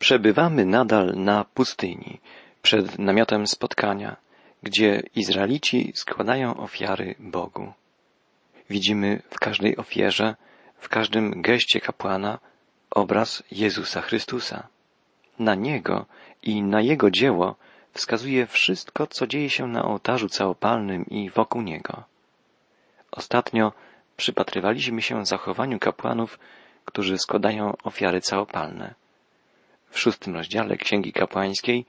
Przebywamy nadal na pustyni, przed namiotem spotkania, gdzie Izraelici składają ofiary Bogu. Widzimy w każdej ofierze, w każdym geście kapłana obraz Jezusa Chrystusa. Na Niego i na Jego dzieło wskazuje wszystko, co dzieje się na ołtarzu całopalnym i wokół niego. Ostatnio przypatrywaliśmy się zachowaniu kapłanów, którzy składają ofiary całopalne. W szóstym rozdziale Księgi Kapłańskiej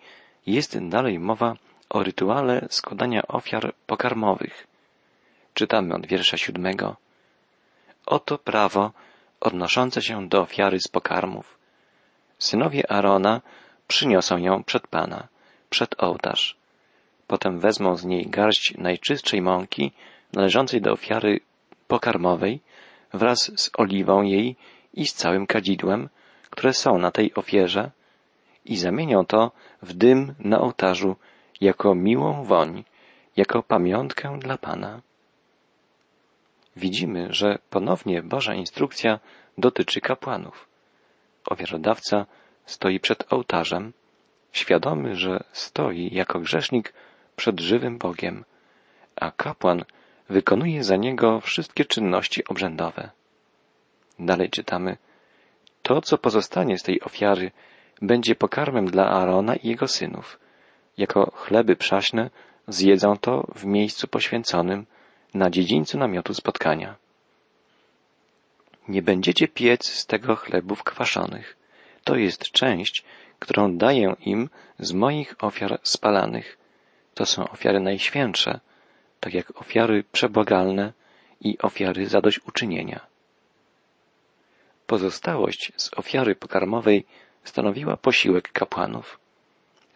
jest dalej mowa o rytuale składania ofiar pokarmowych. Czytamy od wiersza siódmego. Oto prawo odnoszące się do ofiary z pokarmów. Synowie Arona przyniosą ją przed Pana, przed ołtarz. Potem wezmą z niej garść najczystszej mąki należącej do ofiary pokarmowej wraz z oliwą jej i z całym kadzidłem, które są na tej ofierze i zamienią to w dym na ołtarzu jako miłą woń, jako pamiątkę dla Pana. Widzimy, że ponownie Boża instrukcja dotyczy kapłanów. Ofiarodawca stoi przed ołtarzem, świadomy, że stoi jako grzesznik przed żywym Bogiem, a kapłan wykonuje za niego wszystkie czynności obrzędowe. Dalej czytamy, to, co pozostanie z tej ofiary, będzie pokarmem dla Aarona i jego synów. Jako chleby przaśne zjedzą to w miejscu poświęconym na dziedzińcu namiotu spotkania. Nie będziecie piec z tego chlebów kwaszonych. To jest część, którą daję im z moich ofiar spalanych. To są ofiary najświętsze, tak jak ofiary przebłagalne i ofiary zadośćuczynienia. Pozostałość z ofiary pokarmowej stanowiła posiłek kapłanów.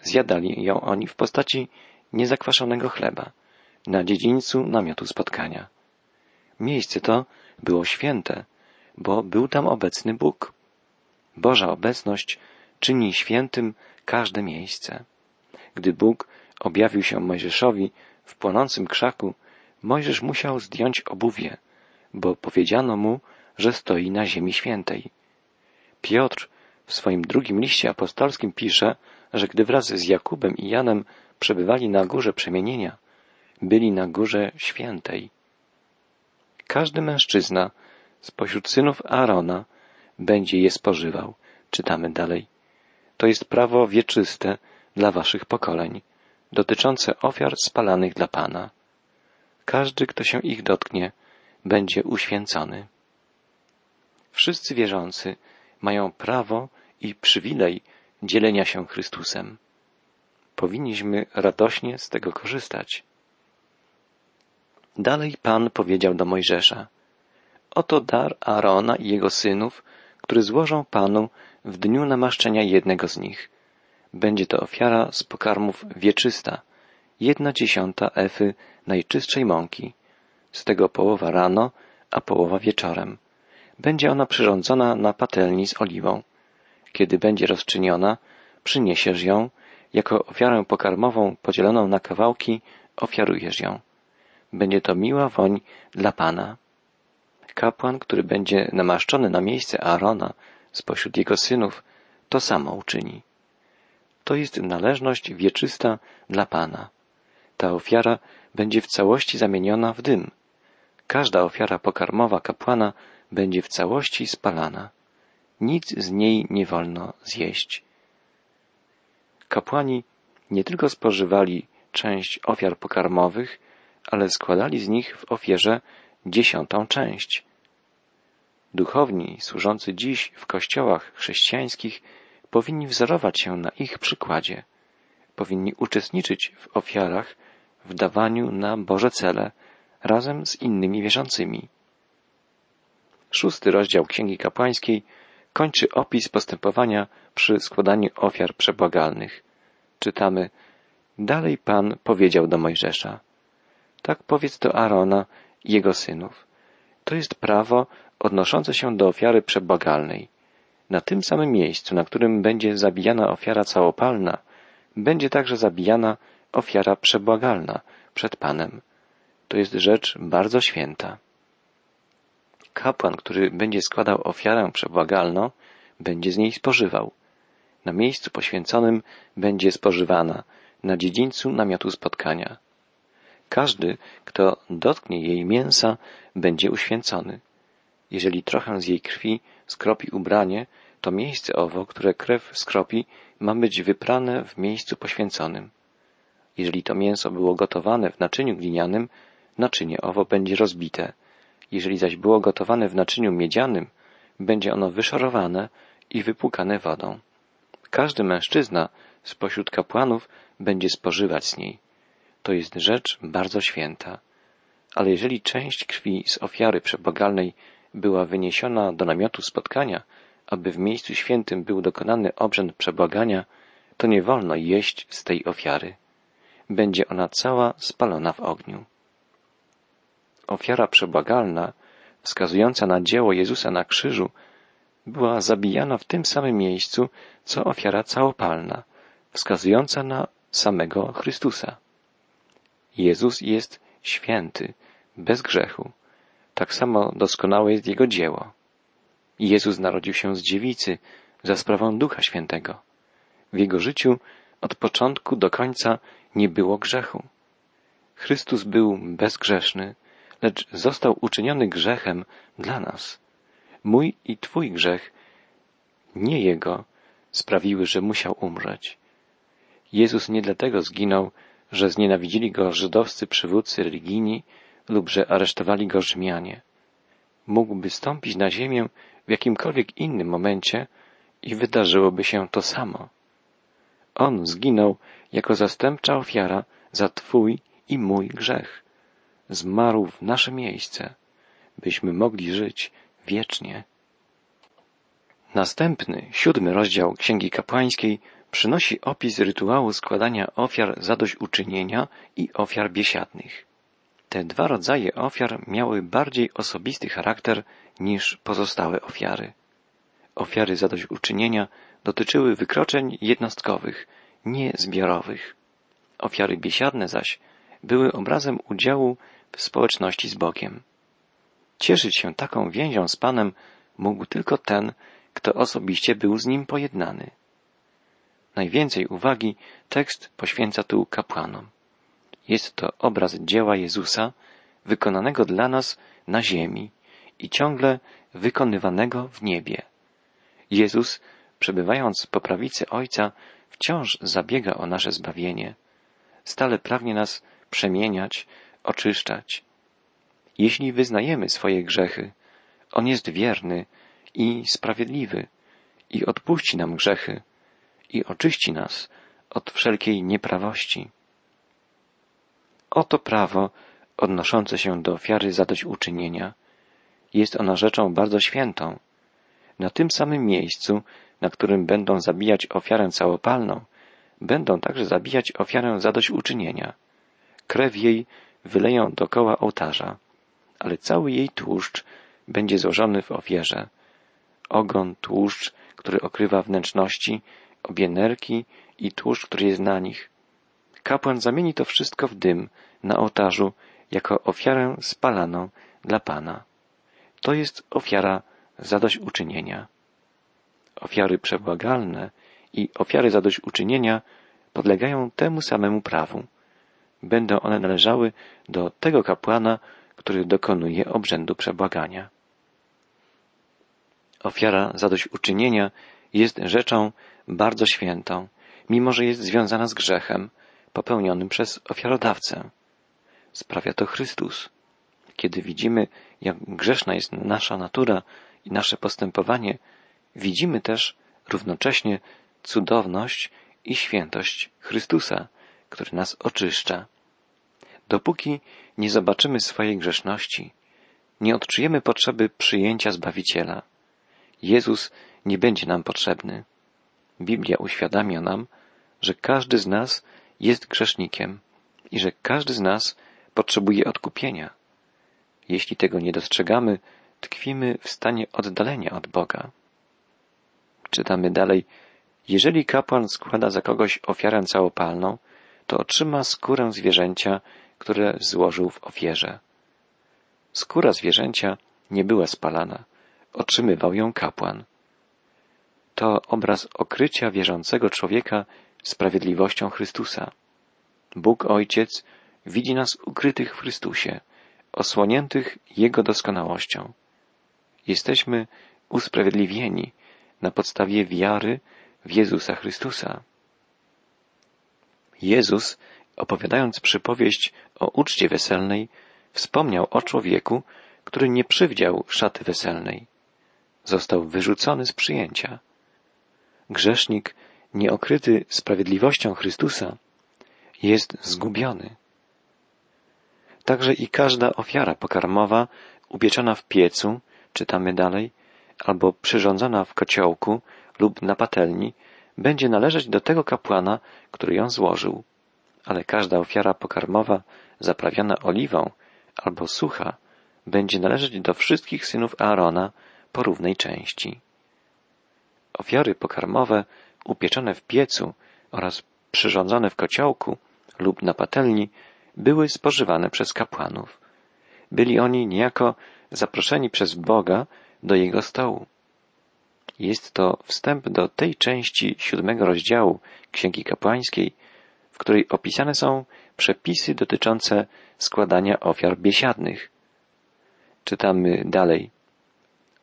Zjadali ją oni w postaci niezakwaszonego chleba na dziedzińcu namiotu spotkania. Miejsce to było święte, bo był tam obecny Bóg. Boża obecność czyni świętym każde miejsce. Gdy Bóg objawił się Mojżeszowi w płonącym krzaku, Mojżesz musiał zdjąć obuwie, bo powiedziano mu, że stoi na ziemi świętej. Piotr w swoim drugim liście apostolskim pisze, że gdy wraz z Jakubem i Janem przebywali na górze przemienienia, byli na górze świętej. Każdy mężczyzna spośród synów Aarona będzie je spożywał. Czytamy dalej. To jest prawo wieczyste dla waszych pokoleń, dotyczące ofiar spalanych dla Pana. Każdy, kto się ich dotknie, będzie uświęcony. Wszyscy wierzący mają prawo i przywilej dzielenia się Chrystusem. Powinniśmy radośnie z tego korzystać. Dalej Pan powiedział do Mojżesza, Oto dar Aarona i jego synów, który złożą Panu w dniu namaszczenia jednego z nich. Będzie to ofiara z pokarmów wieczysta, jedna dziesiąta efy najczystszej mąki, z tego połowa rano, a połowa wieczorem. Będzie ona przyrządzona na patelni z oliwą. Kiedy będzie rozczyniona, przyniesiesz ją, jako ofiarę pokarmową podzieloną na kawałki, ofiarujesz ją. Będzie to miła woń dla Pana. Kapłan, który będzie namaszczony na miejsce Aarona spośród jego synów, to samo uczyni. To jest należność wieczysta dla Pana. Ta ofiara będzie w całości zamieniona w dym. Każda ofiara pokarmowa kapłana będzie w całości spalana. Nic z niej nie wolno zjeść. Kapłani nie tylko spożywali część ofiar pokarmowych, ale składali z nich w ofierze dziesiątą część. Duchowni służący dziś w kościołach chrześcijańskich powinni wzorować się na ich przykładzie. Powinni uczestniczyć w ofiarach, w dawaniu na Boże cele razem z innymi wierzącymi. Szósty rozdział Księgi Kapłańskiej kończy opis postępowania przy składaniu ofiar przebłagalnych. Czytamy, dalej Pan powiedział do Mojżesza, tak powiedz do Arona i jego synów. To jest prawo odnoszące się do ofiary przebłagalnej. Na tym samym miejscu, na którym będzie zabijana ofiara całopalna, będzie także zabijana ofiara przebłagalna przed Panem. To jest rzecz bardzo święta. Kapłan, który będzie składał ofiarę przebłagalną, będzie z niej spożywał. na miejscu poświęconym będzie spożywana, na dziedzińcu namiotu spotkania. Każdy, kto dotknie jej mięsa, będzie uświęcony. Jeżeli trochę z jej krwi skropi ubranie, to miejsce owo, które krew skropi, ma być wyprane w miejscu poświęconym. Jeżeli to mięso było gotowane w naczyniu glinianym, naczynie owo będzie rozbite. Jeżeli zaś było gotowane w naczyniu miedzianym, będzie ono wyszorowane i wypłukane wodą. Każdy mężczyzna spośród kapłanów będzie spożywać z niej. To jest rzecz bardzo święta. Ale jeżeli część krwi z ofiary przebłagalnej była wyniesiona do namiotu spotkania, aby w miejscu świętym był dokonany obrzęd przebłagania, to nie wolno jeść z tej ofiary. Będzie ona cała spalona w ogniu. Ofiara przebłagalna, wskazująca na dzieło Jezusa na krzyżu, była zabijana w tym samym miejscu, co ofiara całopalna, wskazująca na samego Chrystusa. Jezus jest święty, bez grzechu. Tak samo doskonałe jest Jego dzieło. Jezus narodził się z dziewicy za sprawą Ducha Świętego. W Jego życiu od początku do końca nie było grzechu. Chrystus był bezgrzeszny, lecz został uczyniony grzechem dla nas. Mój i Twój grzech, nie Jego, sprawiły, że musiał umrzeć. Jezus nie dlatego zginął, że znienawidzili go żydowscy przywódcy religijni lub że aresztowali go Rzymianie. Mógłby stąpić na ziemię w jakimkolwiek innym momencie i wydarzyłoby się to samo. On zginął jako zastępcza ofiara za Twój i mój grzech. Zmarł w nasze miejsce, byśmy mogli żyć wiecznie. Następny, siódmy rozdział Księgi Kapłańskiej przynosi opis rytuału składania ofiar zadośćuczynienia i ofiar biesiadnych. Te dwa rodzaje ofiar miały bardziej osobisty charakter niż pozostałe ofiary. Ofiary zadośćuczynienia dotyczyły wykroczeń jednostkowych, nie zbiorowych. Ofiary biesiadne zaś były obrazem udziału w społeczności z Bogiem. Cieszyć się taką więzią z Panem mógł tylko ten, kto osobiście był z nim pojednany. Najwięcej uwagi tekst poświęca tu kapłanom. Jest to obraz dzieła Jezusa, wykonanego dla nas na ziemi i ciągle wykonywanego w niebie. Jezus, przebywając po prawicy Ojca, wciąż zabiega o nasze zbawienie. Stale pragnie nas przemieniać, oczyszczać. Jeśli wyznajemy swoje grzechy, On jest wierny i sprawiedliwy i odpuści nam grzechy i oczyści nas od wszelkiej nieprawości. Oto prawo odnoszące się do ofiary zadośćuczynienia. Jest ona rzeczą bardzo świętą. Na tym samym miejscu, na którym będą zabijać ofiarę całopalną, będą także zabijać ofiarę zadośćuczynienia. Krew jej wyleją dokoła ołtarza, ale cały jej tłuszcz będzie złożony w ofierze. Ogon, tłuszcz, który okrywa wnętrzności, obie nerki i tłuszcz, który jest na nich. Kapłan zamieni to wszystko w dym na ołtarzu jako ofiarę spalaną dla Pana. To jest ofiara zadośćuczynienia. Ofiary przebłagalne i ofiary zadośćuczynienia podlegają temu samemu prawu. Będą one należały do tego kapłana, który dokonuje obrzędu przebłagania. Ofiara zadośćuczynienia jest rzeczą bardzo świętą, mimo że jest związana z grzechem popełnionym przez ofiarodawcę. Sprawia to Chrystus. Kiedy widzimy, jak grzeszna jest nasza natura i nasze postępowanie, widzimy też równocześnie cudowność i świętość Chrystusa, który nas oczyszcza. Dopóki nie zobaczymy swojej grzeszności, nie odczujemy potrzeby przyjęcia Zbawiciela. Jezus nie będzie nam potrzebny. Biblia uświadamia nam, że każdy z nas jest grzesznikiem i że każdy z nas potrzebuje odkupienia. Jeśli tego nie dostrzegamy, tkwimy w stanie oddalenia od Boga. Czytamy dalej, jeżeli kapłan składa za kogoś ofiarę całopalną, to otrzyma skórę zwierzęcia, które złożył w ofierze. Skóra zwierzęcia nie była spalana, otrzymywał ją kapłan. to obraz okrycia wierzącego człowieka sprawiedliwością Chrystusa. Bóg Ojciec widzi nas ukrytych w Chrystusie, osłoniętych Jego doskonałością. Jesteśmy usprawiedliwieni na podstawie wiary w Jezusa Chrystusa. Jezus, opowiadając przypowieść o uczcie weselnej, wspomniał o człowieku, który nie przywdział szaty weselnej. Został wyrzucony z przyjęcia. Grzesznik, nieokryty sprawiedliwością Chrystusa, jest zgubiony. Także i każda ofiara pokarmowa upieczona w piecu, czytamy dalej, albo przyrządzona w kociołku lub na patelni, będzie należeć do tego kapłana, który ją złożył. Ale każda ofiara pokarmowa zaprawiana oliwą albo sucha będzie należeć do wszystkich synów Aarona po równej części. Ofiary pokarmowe upieczone w piecu oraz przyrządzone w kociołku lub na patelni były spożywane przez kapłanów. Byli oni niejako zaproszeni przez Boga do jego stołu. Jest to wstęp do tej części siódmego rozdziału Księgi Kapłańskiej, w której opisane są przepisy dotyczące składania ofiar biesiadnych. Czytamy dalej.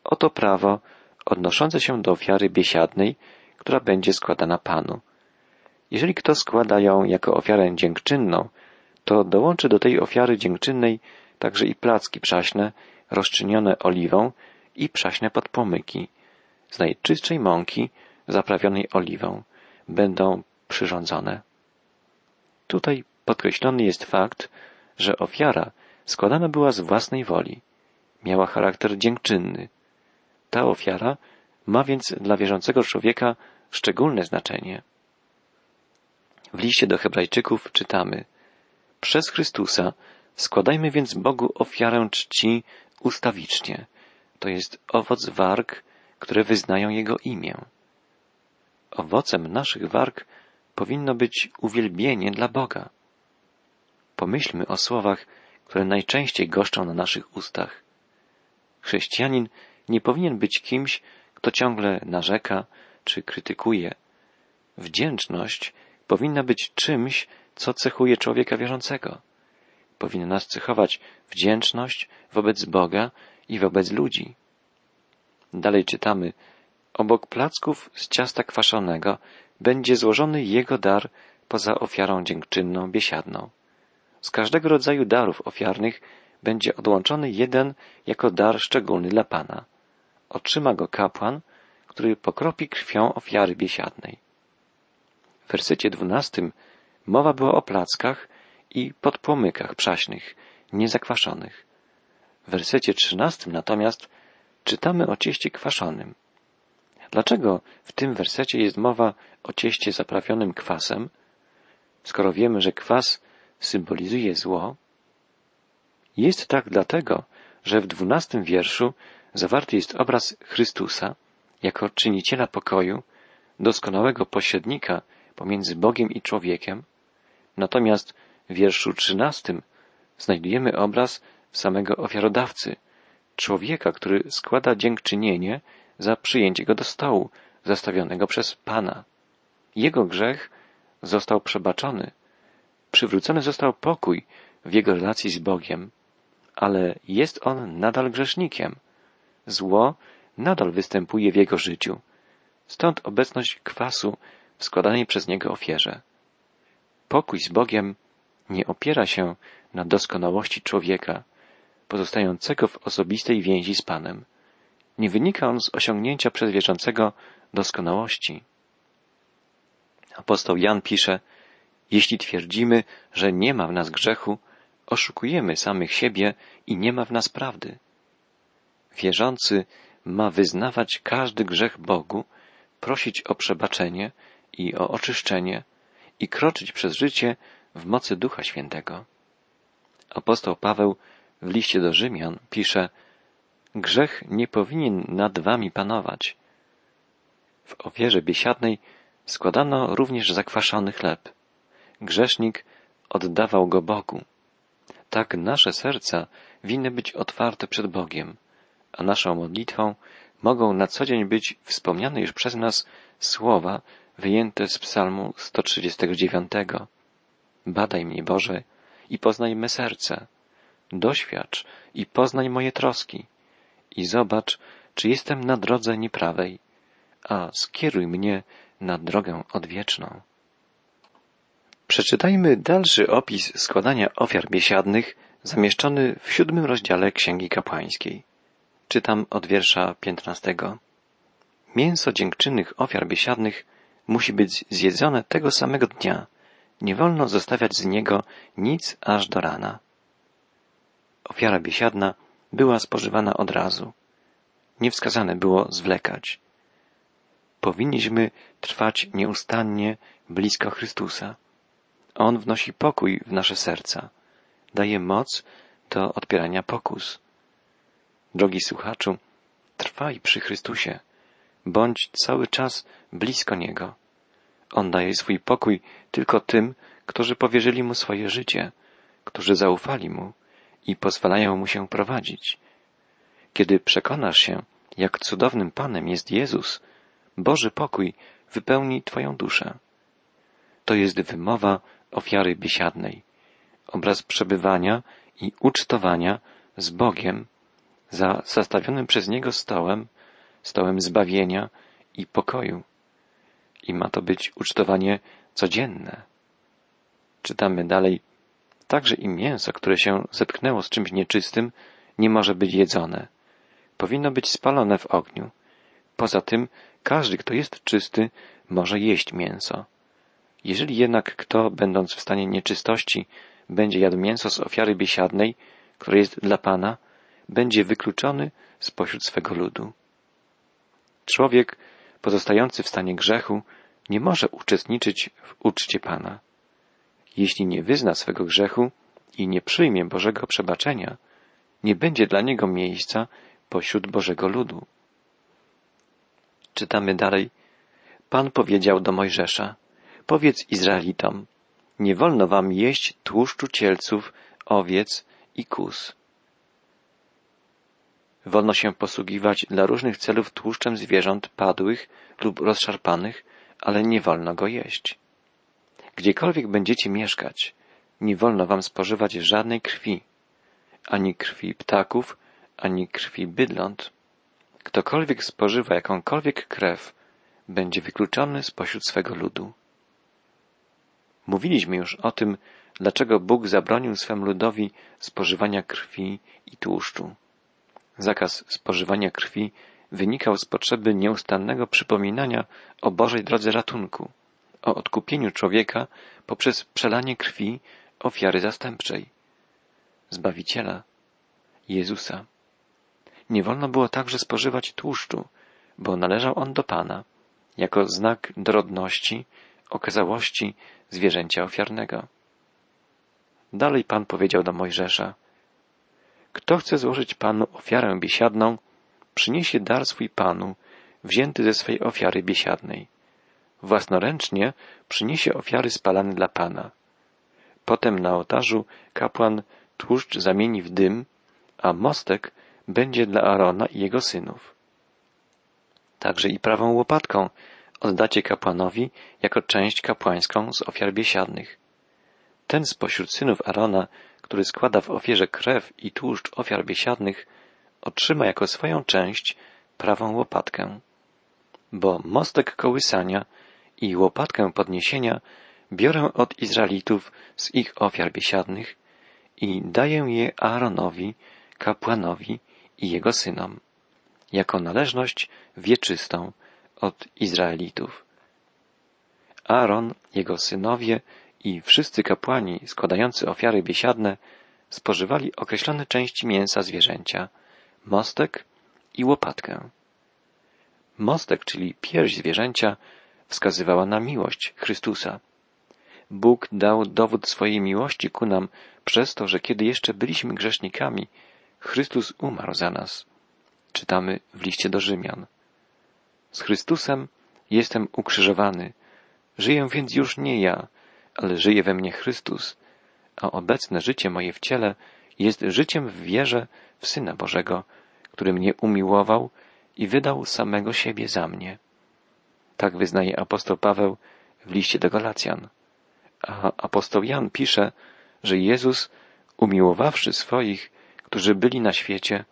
Oto prawo odnoszące się do ofiary biesiadnej, która będzie składana Panu. Jeżeli kto składa ją jako ofiarę dziękczynną, to dołączy do tej ofiary dziękczynnej także i placki przaśne, rozczynione oliwą i przaśne podpomyki z najczystszej mąki zaprawionej oliwą będą przyrządzone. Tutaj podkreślony jest fakt, że ofiara składana była z własnej woli. Miała charakter dziękczynny. Ta ofiara ma więc dla wierzącego człowieka szczególne znaczenie. W liście do Hebrajczyków czytamy Przez Chrystusa składajmy więc Bogu ofiarę czci ustawicznie, to jest owoc warg, które wyznają Jego imię. Owocem naszych warg powinno być uwielbienie dla Boga. Pomyślmy o słowach, które najczęściej goszczą na naszych ustach. Chrześcijanin nie powinien być kimś, kto ciągle narzeka czy krytykuje. Wdzięczność powinna być czymś, co cechuje człowieka wierzącego. Powinna nas cechować wdzięczność wobec Boga i wobec ludzi. Dalej czytamy, obok placków z ciasta kwaszonego będzie złożony jego dar poza ofiarą dziękczynną biesiadną. Z każdego rodzaju darów ofiarnych będzie odłączony jeden jako dar szczególny dla Pana. Otrzyma go kapłan, który pokropi krwią ofiary biesiadnej. W wersecie dwunastym mowa była o plackach i podpłomykach przaśnych, niezakwaszonych. W wersecie trzynastym natomiast czytamy o cieście kwaszonym. Dlaczego w tym wersecie jest mowa o cieście zaprawionym kwasem, skoro wiemy, że kwas symbolizuje zło? Jest tak dlatego, że w dwunastym wierszu zawarty jest obraz Chrystusa jako czyniciela pokoju, doskonałego pośrednika pomiędzy Bogiem i człowiekiem, natomiast w wierszu trzynastym znajdujemy obraz samego ofiarodawcy, człowieka, który składa dziękczynienie za przyjęcie go do stołu zastawionego przez Pana. Jego grzech został przebaczony. Przywrócony został pokój w jego relacji z Bogiem, ale jest on nadal grzesznikiem. Zło nadal występuje w jego życiu. Stąd obecność kwasu w składanej przez niego ofierze. Pokój z Bogiem nie opiera się na doskonałości człowieka, pozostającego w osobistej więzi z Panem. Nie wynika on z osiągnięcia przez wierzącego doskonałości. Apostoł Jan pisze, jeśli twierdzimy, że nie ma w nas grzechu, oszukujemy samych siebie i nie ma w nas prawdy. Wierzący ma wyznawać każdy grzech Bogu, prosić o przebaczenie i o oczyszczenie i kroczyć przez życie w mocy Ducha Świętego. Apostoł Paweł w liście do Rzymian pisze, grzech nie powinien nad wami panować. W ofierze biesiadnej składano również zakwaszony chleb. Grzesznik oddawał go Bogu. Tak nasze serca winny być otwarte przed Bogiem, a naszą modlitwą mogą na co dzień być wspomniane już przez nas słowa wyjęte z psalmu 139. Badaj mnie, Boże, i poznaj me serce. Doświadcz i poznaj moje troski. I zobacz, czy jestem na drodze nieprawej, a skieruj mnie na drogę odwieczną. Przeczytajmy dalszy opis składania ofiar biesiadnych zamieszczony w siódmym rozdziale Księgi Kapłańskiej. Czytam od wiersza piętnastego. Mięso dziękczynnych ofiar biesiadnych musi być zjedzone tego samego dnia. Nie wolno zostawiać z niego nic aż do rana. Ofiara biesiadna była spożywana od razu. Nie wskazane było zwlekać. Powinniśmy trwać nieustannie blisko Chrystusa. On wnosi pokój w nasze serca, daje moc do odpierania pokus. Drogi słuchaczu, trwaj przy Chrystusie, bądź cały czas blisko Niego. On daje swój pokój tylko tym, którzy powierzyli Mu swoje życie, którzy zaufali Mu i pozwalają Mu się prowadzić. Kiedy przekonasz się, jak cudownym Panem jest Jezus, Boży pokój wypełni Twoją duszę. To jest wymowa ofiary biesiadnej, obraz przebywania i ucztowania z Bogiem za zastawionym przez Niego stołem, stołem zbawienia i pokoju. I ma to być ucztowanie codzienne. Czytamy dalej, także i mięso, które się zetknęło z czymś nieczystym, nie może być jedzone. Powinno być spalone w ogniu. Poza tym, każdy, kto jest czysty, może jeść mięso. Jeżeli jednak kto, będąc w stanie nieczystości, będzie jadł mięso z ofiary biesiadnej, które jest dla Pana, będzie wykluczony spośród swego ludu. Człowiek pozostający w stanie grzechu nie może uczestniczyć w uczcie Pana. Jeśli nie wyzna swego grzechu i nie przyjmie Bożego przebaczenia, nie będzie dla niego miejsca pośród Bożego ludu. Czytamy dalej. Pan powiedział do Mojżesza, powiedz Izraelitom, nie wolno wam jeść tłuszczu cielców, owiec i kus. Wolno się posługiwać dla różnych celów tłuszczem zwierząt padłych lub rozszarpanych, ale nie wolno go jeść. Gdziekolwiek będziecie mieszkać, nie wolno wam spożywać żadnej krwi, ani krwi ptaków, ani krwi bydląt. Ktokolwiek spożywa jakąkolwiek krew, będzie wykluczony spośród swego ludu. Mówiliśmy już o tym, dlaczego Bóg zabronił swemu ludowi spożywania krwi i tłuszczu. Zakaz spożywania krwi wynikał z potrzeby nieustannego przypominania o Bożej drodze ratunku, o odkupieniu człowieka poprzez przelanie krwi ofiary zastępczej, Zbawiciela, Jezusa. Nie wolno było także spożywać tłuszczu, bo należał on do Pana, jako znak dorodności, okazałości zwierzęcia ofiarnego. Dalej Pan powiedział do Mojżesza, kto chce złożyć Panu ofiarę biesiadną, przyniesie dar swój Panu, wzięty ze swej ofiary biesiadnej. Własnoręcznie przyniesie ofiary spalane dla Pana. Potem na ołtarzu kapłan tłuszcz zamieni w dym, a mostek będzie dla Arona i jego synów. Także i prawą łopatką oddacie kapłanowi jako część kapłańską z ofiar biesiadnych. Ten spośród synów Arona, który składa w ofierze krew i tłuszcz ofiar biesiadnych, otrzyma jako swoją część prawą łopatkę. Bo mostek kołysania i łopatkę podniesienia biorę od Izraelitów z ich ofiar biesiadnych i daję je Aaronowi, kapłanowi i jego synom, jako należność wieczystą od Izraelitów. Aaron, jego synowie i wszyscy kapłani składający ofiary biesiadne spożywali określone części mięsa zwierzęcia, mostek i łopatkę. Mostek, czyli pierś zwierzęcia, wskazywała na miłość Chrystusa. Bóg dał dowód swojej miłości ku nam przez to, że kiedy jeszcze byliśmy grzesznikami, Chrystus umarł za nas. Czytamy w liście do Rzymian. Z Chrystusem jestem ukrzyżowany. Żyję więc już nie ja, ale żyje we mnie Chrystus, a obecne życie moje w ciele jest życiem w wierze w Syna Bożego, który mnie umiłował i wydał samego siebie za mnie. Tak wyznaje apostoł Paweł w liście do Galacjan. A apostoł Jan pisze, że Jezus, umiłowawszy swoich, którzy byli na świecie,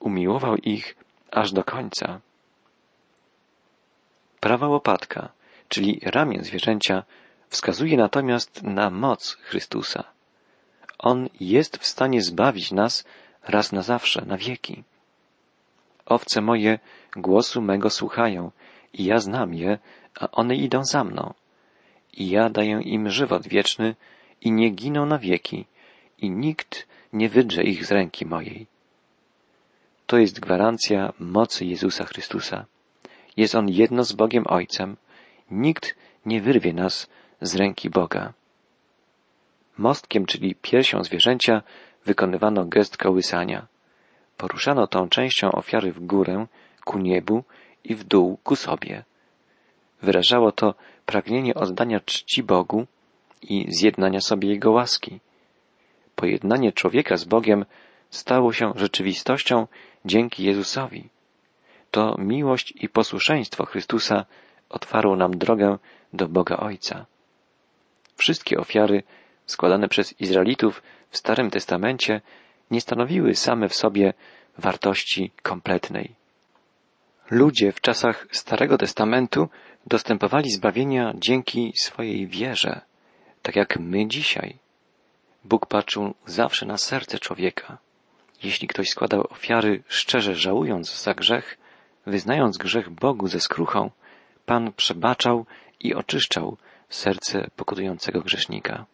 umiłował ich aż do końca. Prawa łopatka, czyli ramię zwierzęcia, wskazuje natomiast na moc Chrystusa. On jest w stanie zbawić nas raz na zawsze, na wieki. Owce moje głosu mego słuchają i ja znam je, a one idą za mną. I ja daję im żywot wieczny i nie giną na wieki i nikt nie wydrze ich z ręki mojej. To jest gwarancja mocy Jezusa Chrystusa. Jest On jedno z Bogiem Ojcem. Nikt nie wyrwie nas z ręki Boga. Mostkiem, czyli piersią zwierzęcia, wykonywano gest kołysania. Poruszano tą częścią ofiary w górę, ku niebu i w dół ku sobie. Wyrażało to pragnienie oddania czci Bogu i zjednania sobie Jego łaski. Pojednanie człowieka z Bogiem stało się rzeczywistością dzięki Jezusowi. To miłość i posłuszeństwo Chrystusa otwarło nam drogę do Boga Ojca. Wszystkie ofiary składane przez Izraelitów w Starym Testamencie nie stanowiły same w sobie wartości kompletnej. Ludzie w czasach Starego Testamentu dostępowali zbawienia dzięki swojej wierze, tak jak my dzisiaj. Bóg patrzył zawsze na serce człowieka. Jeśli ktoś składał ofiary szczerze żałując za grzech, wyznając grzech Bogu ze skruchą, Pan przebaczał i oczyszczał serce pokutującego grzesznika.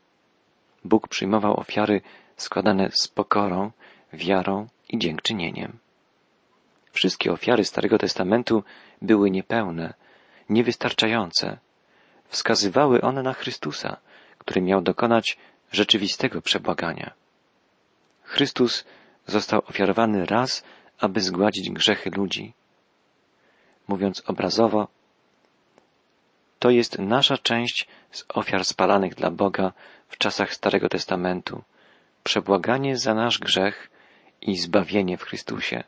Bóg przyjmował ofiary składane z pokorą, wiarą i dziękczynieniem. Wszystkie ofiary Starego Testamentu były niepełne, niewystarczające. Wskazywały one na Chrystusa, który miał dokonać rzeczywistego przebłagania. Chrystus został ofiarowany raz, aby zgładzić grzechy ludzi. Mówiąc obrazowo, to jest nasza część z ofiar spalanych dla Boga w czasach Starego Testamentu, przebłaganie za nasz grzech i zbawienie w Chrystusie.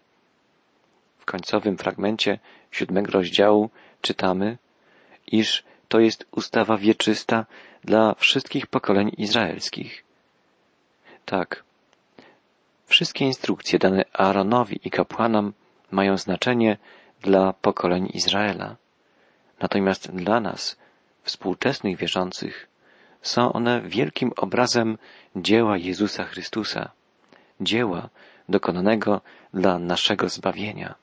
Końcowym fragmencie siódmego rozdziału czytamy, iż to jest ustawa wieczysta dla wszystkich pokoleń izraelskich. Tak, wszystkie instrukcje dane Aaronowi i kapłanom mają znaczenie dla pokoleń Izraela. Natomiast dla nas, współczesnych wierzących, są one wielkim obrazem dzieła Jezusa Chrystusa, dzieła dokonanego dla naszego zbawienia.